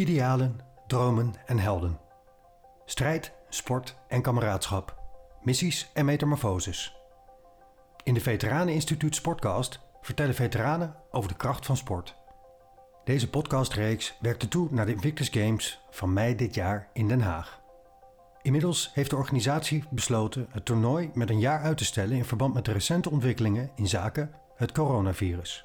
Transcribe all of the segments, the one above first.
Idealen, dromen en helden. Strijd, sport en kameraadschap. Missies en metamorfoses. In de Veteraneninstituut Sportcast vertellen veteranen over de kracht van sport. Deze podcastreeks werkte toe naar de Invictus Games van mei dit jaar in Den Haag. Inmiddels heeft de organisatie besloten het toernooi met een jaar uit te stellen in verband met de recente ontwikkelingen in zaken het coronavirus.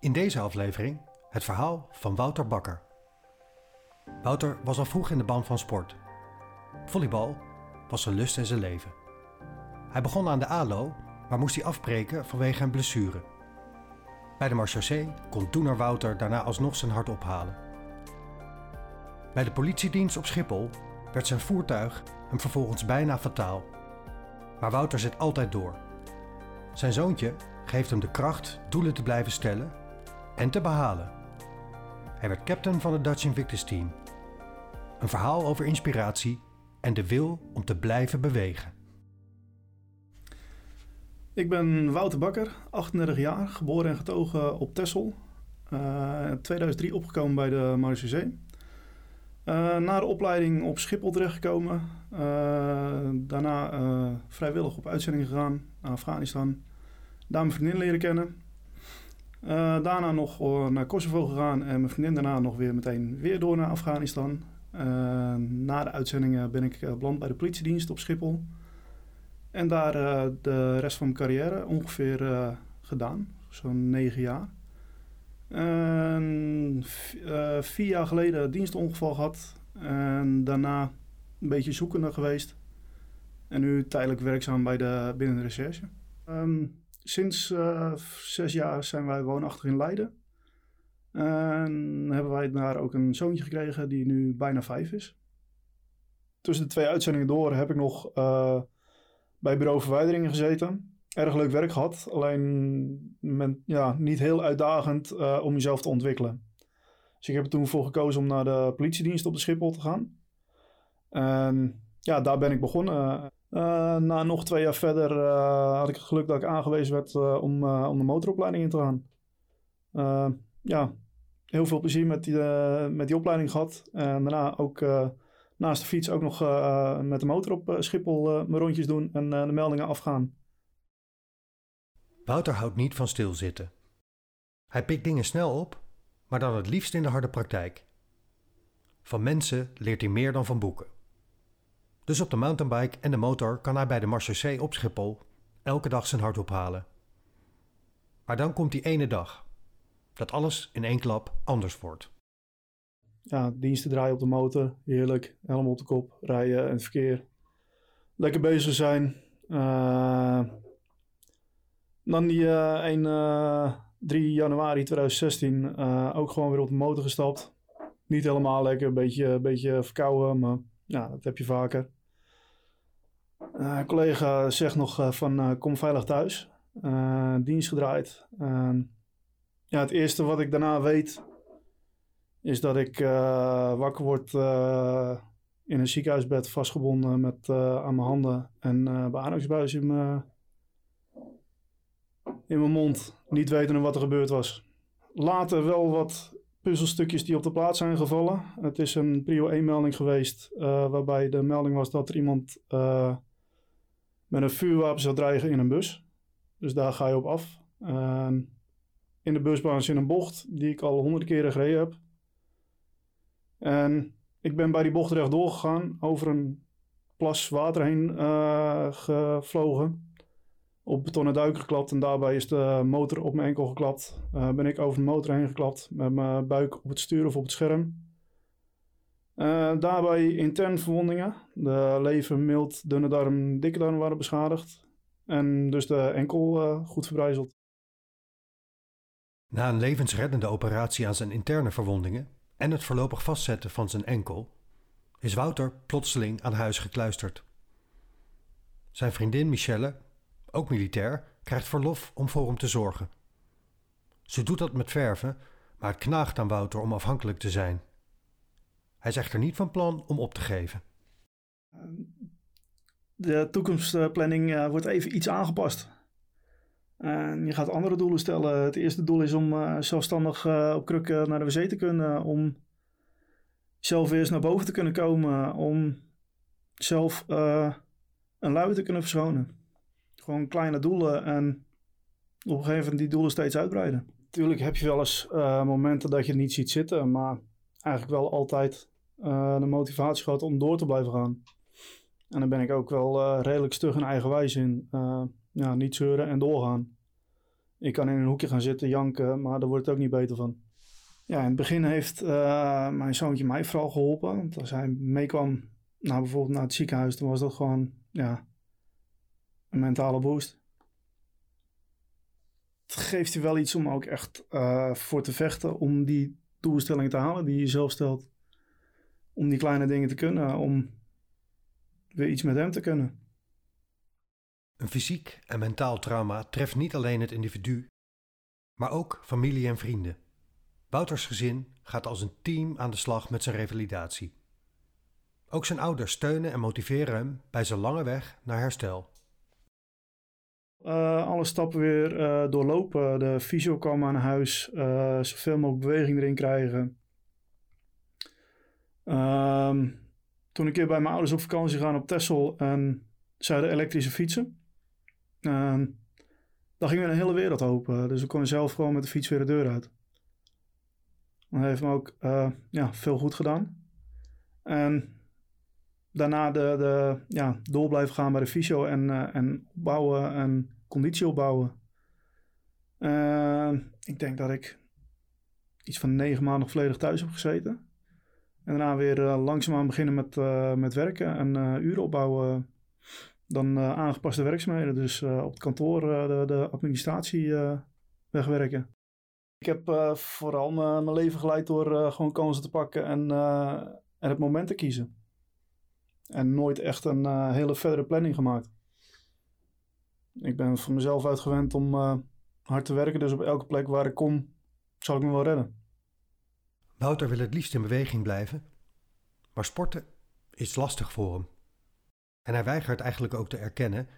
In deze aflevering het verhaal van Wouter Bakker. Wouter was al vroeg in de band van sport. Volleybal was zijn lust en zijn leven. Hij begon aan de ALO, maar moest hij afbreken vanwege een blessure. Bij de Marchaussee kon Toener Wouter daarna alsnog zijn hart ophalen. Bij de politiedienst op Schiphol werd zijn voertuig hem vervolgens bijna fataal. Maar Wouter zet altijd door. Zijn zoontje geeft hem de kracht doelen te blijven stellen en te behalen. Hij werd captain van het Dutch Invictus Team. Een verhaal over inspiratie en de wil om te blijven bewegen. Ik ben Wouter Bakker, 38 jaar, geboren en getogen op Texel. Uh, in 2003 opgekomen bij de Marseillais. Uh, na de opleiding op Schiphol terechtgekomen. Uh, daarna vrijwillig op uitzending gegaan naar Afghanistan. Daar mijn vriendin leren kennen. Uh, daarna nog naar Kosovo gegaan en mijn vriendin daarna nog weer meteen weer door naar Afghanistan. Uh, na de uitzendingen ben ik beland bij de politiedienst op Schiphol. En daar de rest van mijn carrière ongeveer gedaan, zo'n negen jaar. Vier jaar geleden dienstongeval gehad en daarna een beetje zoekende geweest. En nu tijdelijk werkzaam bij de binnen de recherche. Um, sinds uh, zes jaar zijn wij woonachtig in Leiden. En hebben wij daar ook een zoontje gekregen die nu bijna vijf is. Tussen de twee uitzendingen door heb ik nog uh, bij bureau verwijderingen gezeten. Erg leuk werk gehad, alleen ja, niet heel uitdagend uh, om jezelf te ontwikkelen. Dus ik heb er toen voor gekozen om naar de politiedienst op de Schiphol te gaan. En ja, daar ben ik begonnen. Uh, na nog twee jaar verder uh, had ik het geluk dat ik aangewezen werd uh, om, om de motoropleiding in te gaan. ja, heel veel plezier met die, met die opleiding gehad. En daarna ook naast de fiets ook nog met de motor op Schiphol mijn rondjes doen en de meldingen afgaan. Wouter houdt niet van stilzitten. Hij pikt dingen snel op, maar dan het liefst in de harde praktijk. Van mensen leert hij meer dan van boeken. Dus op de mountainbike en de motor kan hij bij de Marseillais op Schiphol elke dag zijn hart ophalen. Maar dan komt die ene dag dat alles in één klap anders wordt. Ja, diensten draaien op de motor, heerlijk, helm op de kop, rijden en verkeer. Lekker bezig zijn. Uh, dan die uh, 1, uh, 3 januari 2016 uh, ook gewoon weer op de motor gestapt. Niet helemaal lekker, een beetje, beetje verkouden, maar ja, dat heb je vaker. Uh, een collega zegt nog uh, van uh, kom veilig thuis. dienst gedraaid. ja, het eerste wat ik daarna weet is dat ik wakker word in een ziekenhuisbed vastgebonden met aan mijn handen en uh, beademingsbuis in mijn, in mijn mond. Niet weten wat er gebeurd was. Later wel wat puzzelstukjes die op de plaats zijn gevallen. Het is een prio 1 melding geweest waarbij de melding was dat er iemand met een vuurwapen zou dreigen in een bus. Dus daar ga je op af. in de busbaan zit een bocht die ik al honderden keren gereden heb. En ik ben bij die bocht recht doorgegaan, over een plas water heen uh, gevlogen. Op betonnen duik geklapt en daarbij is de motor op mijn enkel geklapt. Uh, ben ik over de motor heen geklapt met mijn buik op het stuur of op het scherm. Uh, daarbij intern verwondingen. De lever, mild, dunne darm, dikke darm waren beschadigd. En dus de enkel uh, goed verbrijzeld. Na een levensreddende operatie aan zijn interne verwondingen en het voorlopig vastzetten van zijn enkel, is Wouter plotseling aan huis gekluisterd. Zijn vriendin Michelle, ook militair, krijgt verlof om voor hem te zorgen. Ze doet dat met verven, maar knaagt aan Wouter om afhankelijk te zijn. Hij is echter niet van plan om op te geven. De toekomstplanning uh, wordt even iets aangepast. En je gaat andere doelen stellen. Het eerste doel is om uh, zelfstandig uh, op krukken naar de wc te kunnen. Om zelf weer eens naar boven te kunnen komen. Om zelf uh, een lui te kunnen verschonen. Gewoon kleine doelen en op een gegeven moment die doelen steeds uitbreiden. Natuurlijk heb je wel eens momenten dat je het niet ziet zitten. Maar eigenlijk wel altijd de motivatie gehad om door te blijven gaan. En dan ben ik ook wel redelijk stug en eigenwijs in ja, niet zeuren en doorgaan. Ik kan in een hoekje gaan zitten, janken, maar daar wordt het ook niet beter van. Ja, in het begin heeft mijn zoontje mij vooral geholpen. Want als hij meekwam, nou, bijvoorbeeld naar het ziekenhuis, dan was dat gewoon ja, een mentale boost. Het geeft je wel iets om ook echt voor te vechten, om die doelstellingen te halen die je zelf stelt. Om die kleine dingen te kunnen, om weer iets met hem te kunnen. Een fysiek en mentaal trauma treft niet alleen het individu, maar ook familie en vrienden. Wouters gezin gaat als een team aan de slag met zijn revalidatie. Ook zijn ouders steunen en motiveren hem bij zijn lange weg naar herstel. Uh, alle stappen weer uh, doorlopen. De fysio kwam aan huis. Uh, zoveel mogelijk beweging erin krijgen. Ehm, toen ik keer bij mijn ouders op vakantie gaan op Texel en zeiden elektrische fietsen. Uh, dan ging weer een hele wereld open. Dus we konden zelf gewoon met de fiets weer de deur uit. Dat heeft me ook uh, ja, veel goed gedaan. En daarna de, de, ja, door blijven gaan bij de fysio en, uh, en opbouwen en conditie opbouwen. Uh, ik denk dat ik iets van negen maanden volledig thuis heb gezeten. En daarna weer langzaamaan beginnen met, met werken en uren opbouwen dan aangepaste werkzaamheden. Dus op het kantoor de, de, administratie wegwerken. Ik heb vooral mijn leven geleid door gewoon kansen te pakken en, en het moment te kiezen. En nooit echt een hele verdere planning gemaakt. Ik ben van mezelf uitgewend om hard te werken. Dus op elke plek waar ik kom, zal ik me wel redden. Wouter wil het liefst in beweging blijven. Maar sporten is lastig voor hem. En hij weigert eigenlijk ook te erkennen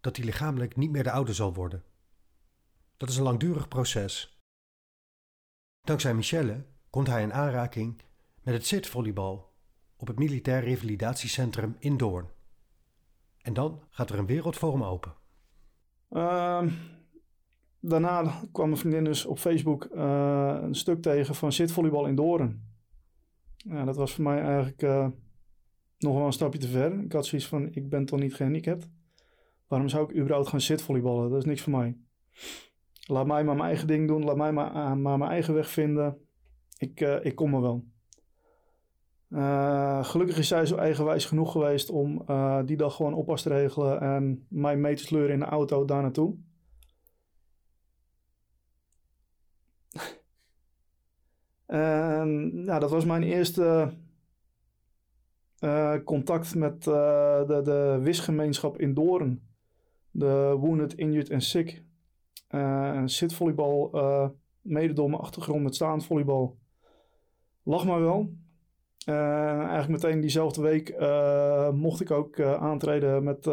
dat hij lichamelijk niet meer de oude zal worden. Dat is een langdurig proces. Dankzij Michelle komt hij in aanraking met het zitvolleybal op het Militair Revalidatiecentrum in Doorn. En dan gaat er een wereld voor hem open. Uh, daarna kwam mijn vriendin dus op Facebook uh, een stuk tegen van zitvolleybal in Doorn. Ja, dat was voor mij eigenlijk uh, nog wel een stapje te ver. Ik had zoiets van, ik ben toch niet gehandicapt? Waarom zou ik überhaupt gaan zitvolleyballen? Dat is niks voor mij. Laat mij maar mijn eigen ding doen. Laat mij maar, maar mijn eigen weg vinden. Ik, ik kom er wel. Gelukkig is zij zo eigenwijs genoeg geweest om die dag gewoon oppas te regelen en mij mee te sleuren in de auto daar naartoe. En nou, dat was mijn eerste uh, contact met uh, de, de wisgemeenschap in Doorn. De Wounded, Injured en Sick. Uh, en zitvolleybal, mede door mijn achtergrond met staand volleybal. Lag maar wel. eigenlijk meteen diezelfde week mocht ik ook aantreden met,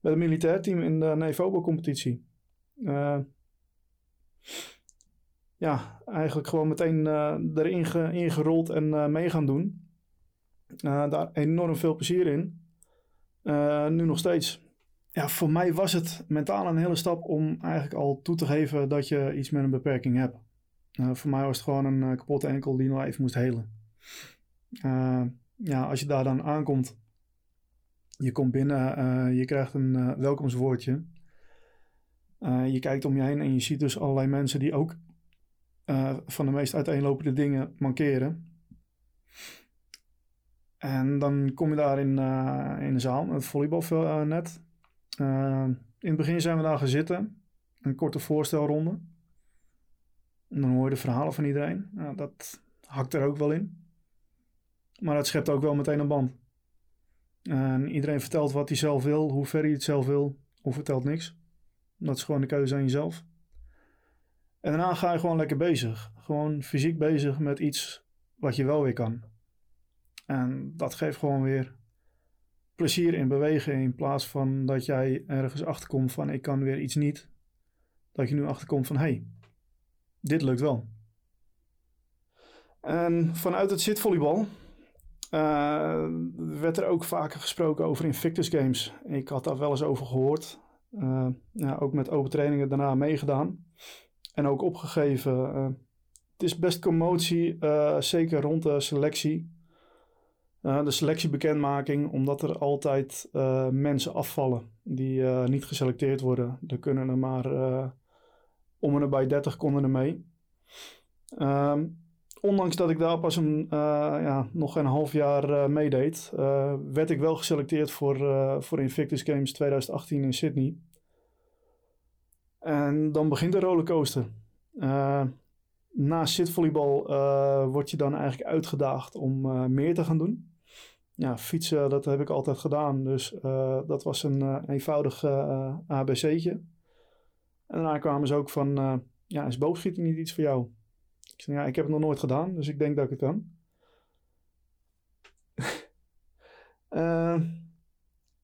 met een militair team in de Nevobo-competitie. Ja, eigenlijk gewoon meteen erin ge, ingerold en mee gaan doen. Uh, daar enorm veel plezier in. Nu nog steeds. Ja, voor mij was het mentaal een hele stap om eigenlijk al toe te geven dat je iets met een beperking hebt. Voor mij was het gewoon een kapotte enkel die nog even moest helen. ja, als je daar dan aankomt, je komt binnen, je krijgt een welkomstwoordje. je kijkt om je heen en je ziet dus allerlei mensen die ook van de meest uiteenlopende dingen mankeren. En dan kom je daar in, uh, in de zaal, het volleybalnet. Uh, in het begin zijn we daar gaan. Een korte voorstelronde. En dan hoor je de verhalen van iedereen. Dat hakt er ook wel in. Maar dat schept ook wel meteen een band. En iedereen vertelt wat hij zelf wil, hoe ver hij het zelf wil, of vertelt niks. Dat is gewoon de keuze aan jezelf. En daarna ga je gewoon lekker bezig. Gewoon fysiek bezig met iets wat je wel weer kan. En dat geeft gewoon weer plezier in bewegen in plaats van dat jij ergens achterkomt van ik kan weer iets niet. dat je nu achterkomt van hé, hey, dit lukt wel. En vanuit het zitvolleybal uh, werd er ook vaker gesproken over Invictus Games. Ik had daar wel eens over gehoord. Uh, ja, ook met open trainingen daarna meegedaan. En ook opgegeven. Uh, het is best commotie, zeker rond de selectie. de selectiebekendmaking, omdat er altijd mensen afvallen die niet geselecteerd worden. Er kunnen er maar om en nabij 30 konden er mee. Ehm, ondanks dat ik daar pas een, ja, nog een half jaar meedeed, werd ik wel geselecteerd voor, voor Invictus Games 2018 in Sydney. En dan begint de rollercoaster. na zitvolleybal word je dan eigenlijk uitgedaagd om meer te gaan doen. Ja, fietsen, dat heb ik altijd gedaan. Dus dat was een eenvoudig ABC'tje. En daarna kwamen ze ook van, ja, is boogschieten niet iets voor jou? Ik zei, ja, ik heb het nog nooit gedaan, dus ik denk dat ik het kan. uh,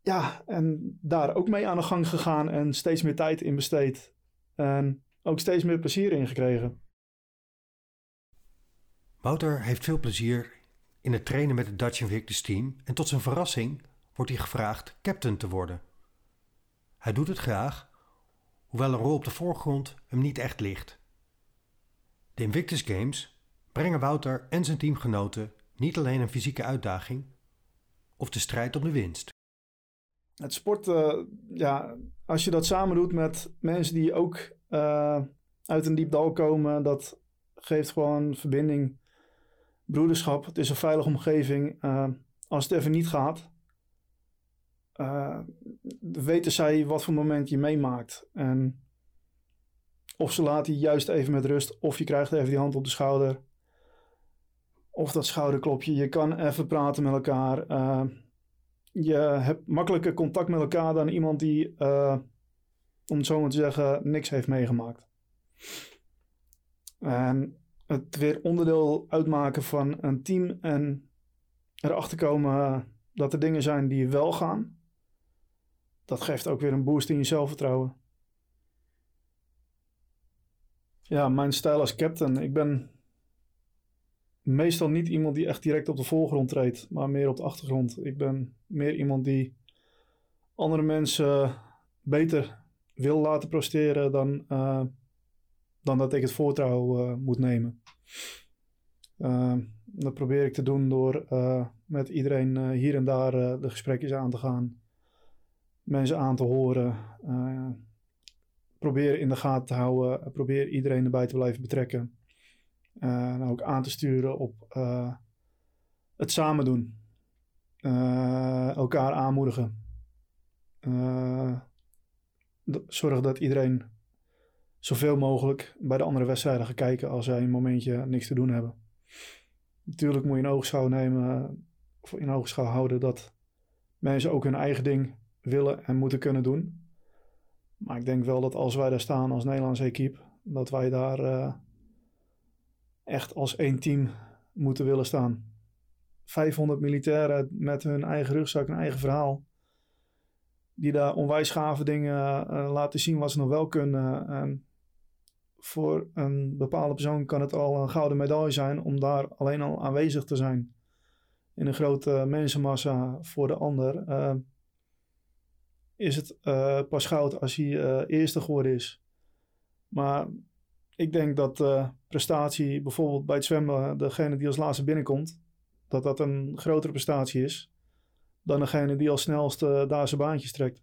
ja, en daar ook mee aan de gang gegaan en steeds meer tijd in besteed. En ook steeds meer plezier in gekregen. Wouter heeft veel plezier in het trainen met het Dutch Invictus team en tot zijn verrassing wordt hij gevraagd captain te worden. Hij doet het graag, hoewel een rol op de voorgrond hem niet echt ligt. De Invictus Games brengen Wouter en zijn teamgenoten niet alleen een fysieke uitdaging of de strijd om de winst. Het sport, uh, ja, als je dat samen doet met mensen die ook uh, uit een diep dal komen, dat geeft gewoon verbinding, broederschap. Het is een veilige omgeving. Uh, als het even niet gaat, weten zij wat voor moment je meemaakt. En of ze laten je juist even met rust. Of je krijgt even die hand op de schouder. Of dat schouderklopje. Je kan even praten met elkaar. Je hebt makkelijker contact met elkaar dan iemand die, uh, om het zo maar te zeggen, niks heeft meegemaakt. En het weer onderdeel uitmaken van een team en erachter komen dat er dingen zijn die wel gaan. Dat geeft ook weer een boost in je zelfvertrouwen. Ja, mijn stijl als captain. Ik ben meestal niet iemand die echt direct op de voorgrond treedt, maar meer op de achtergrond. Ik ben meer iemand die andere mensen beter wil laten presteren dan, uh, dan dat ik het voortouw uh, moet nemen. Uh, dat probeer ik te doen door met iedereen hier en daar de gesprekjes aan te gaan, mensen aan te horen probeer in de gaten te houden. Probeer iedereen erbij te blijven betrekken. En ook aan te sturen op uh, het samen doen. Uh, elkaar aanmoedigen. zorg dat iedereen zoveel mogelijk bij de andere wedstrijden gaat kijken als zij een momentje niks te doen hebben. Natuurlijk moet je in oogschouw nemen, in oogschouw houden dat mensen ook hun eigen ding willen en moeten kunnen doen. Maar ik denk wel dat als wij daar staan als Nederlandse equipe, dat wij daar echt als één team moeten willen staan. 500 militairen met hun eigen rugzak en eigen verhaal. Die daar onwijs gave dingen uh, laten zien wat ze nog wel kunnen. En voor een bepaalde persoon kan het al een gouden medaille zijn om daar alleen al aanwezig te zijn. In een grote mensenmassa voor de ander. Uh, is het uh, pas goud als hij eerste geworden is. Maar ik denk dat uh, prestatie, bijvoorbeeld bij het zwemmen, degene die als laatste binnenkomt, dat dat een grotere prestatie is dan degene die als snelste daar zijn baantjes trekt.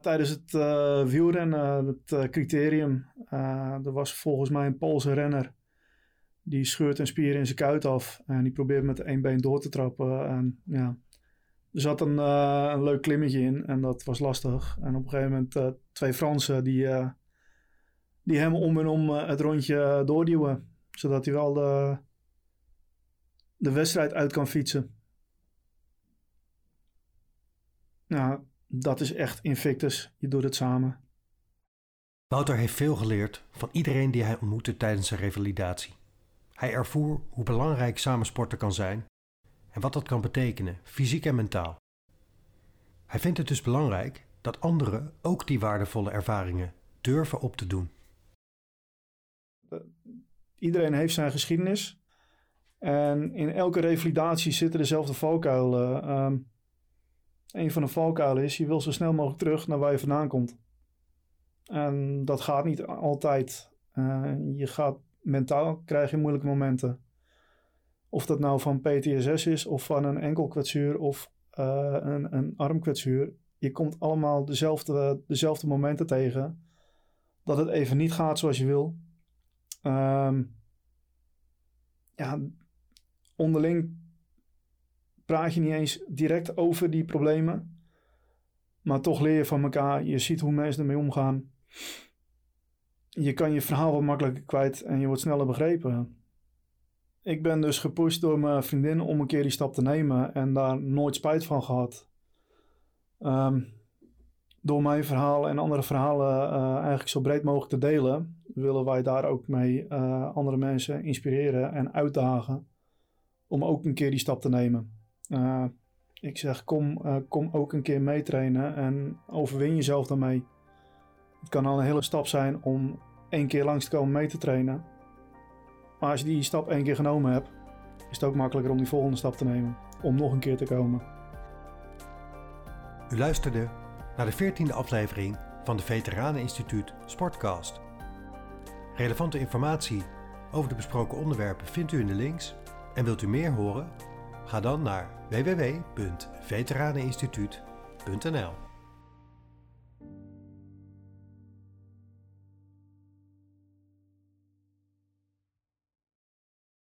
Tijdens het wielrennen, het criterium, er was volgens mij een Poolse renner. Die scheurt een spier in zijn kuit af en die probeert met één been door te trappen. En ja, er zat een, een leuk klimmetje in en dat was lastig. En op een gegeven moment twee Fransen die, die hem om en om het rondje doorduwen. Zodat hij wel de, de wedstrijd uit kan fietsen. Nou, dat is echt Invictus. Je doet het samen. Wouter heeft veel geleerd van iedereen die hij ontmoette tijdens zijn revalidatie. Hij ervoer hoe belangrijk samensporten kan zijn en wat dat kan betekenen, fysiek en mentaal. Hij vindt het dus belangrijk dat anderen ook die waardevolle ervaringen durven op te doen. Iedereen heeft zijn geschiedenis. En in elke revalidatie zitten dezelfde valkuilen. Um, een van de valkuilen is, je wil zo snel mogelijk terug naar waar je vandaan komt. En dat gaat niet altijd. Uh, je gaat mentaal krijg moeilijke momenten. Of dat nou van PTSS is, of van een enkelkwetsuur, of uh, een, een armkwetsuur. Je komt allemaal dezelfde, dezelfde momenten tegen. Dat het even niet gaat zoals je wil. Um, ja, onderling praat je niet eens direct over die problemen. Maar toch leer je van elkaar. Je ziet hoe mensen ermee omgaan. Je kan je verhaal wat makkelijker kwijt en je wordt sneller begrepen. Ik ben dus gepusht door mijn vriendin om een keer die stap te nemen en daar nooit spijt van gehad. Um, door mijn verhaal en andere verhalen uh, eigenlijk zo breed mogelijk te delen, willen wij daar ook mee uh, andere mensen inspireren en uitdagen om ook een keer die stap te nemen. Uh, ik zeg, kom, kom ook een keer meetrainen en overwin jezelf daarmee. Het kan al een hele stap zijn om één keer langs te komen mee te trainen. Maar als je die stap één keer genomen hebt, is het ook makkelijker om die volgende stap te nemen. Om nog een keer te komen. U luisterde naar de 14e aflevering van de Veteraneninstituut Sportcast. Relevante informatie over de besproken onderwerpen vindt u in de links. En wilt u meer horen? Ga dan naar www.veteraneninstituut.nl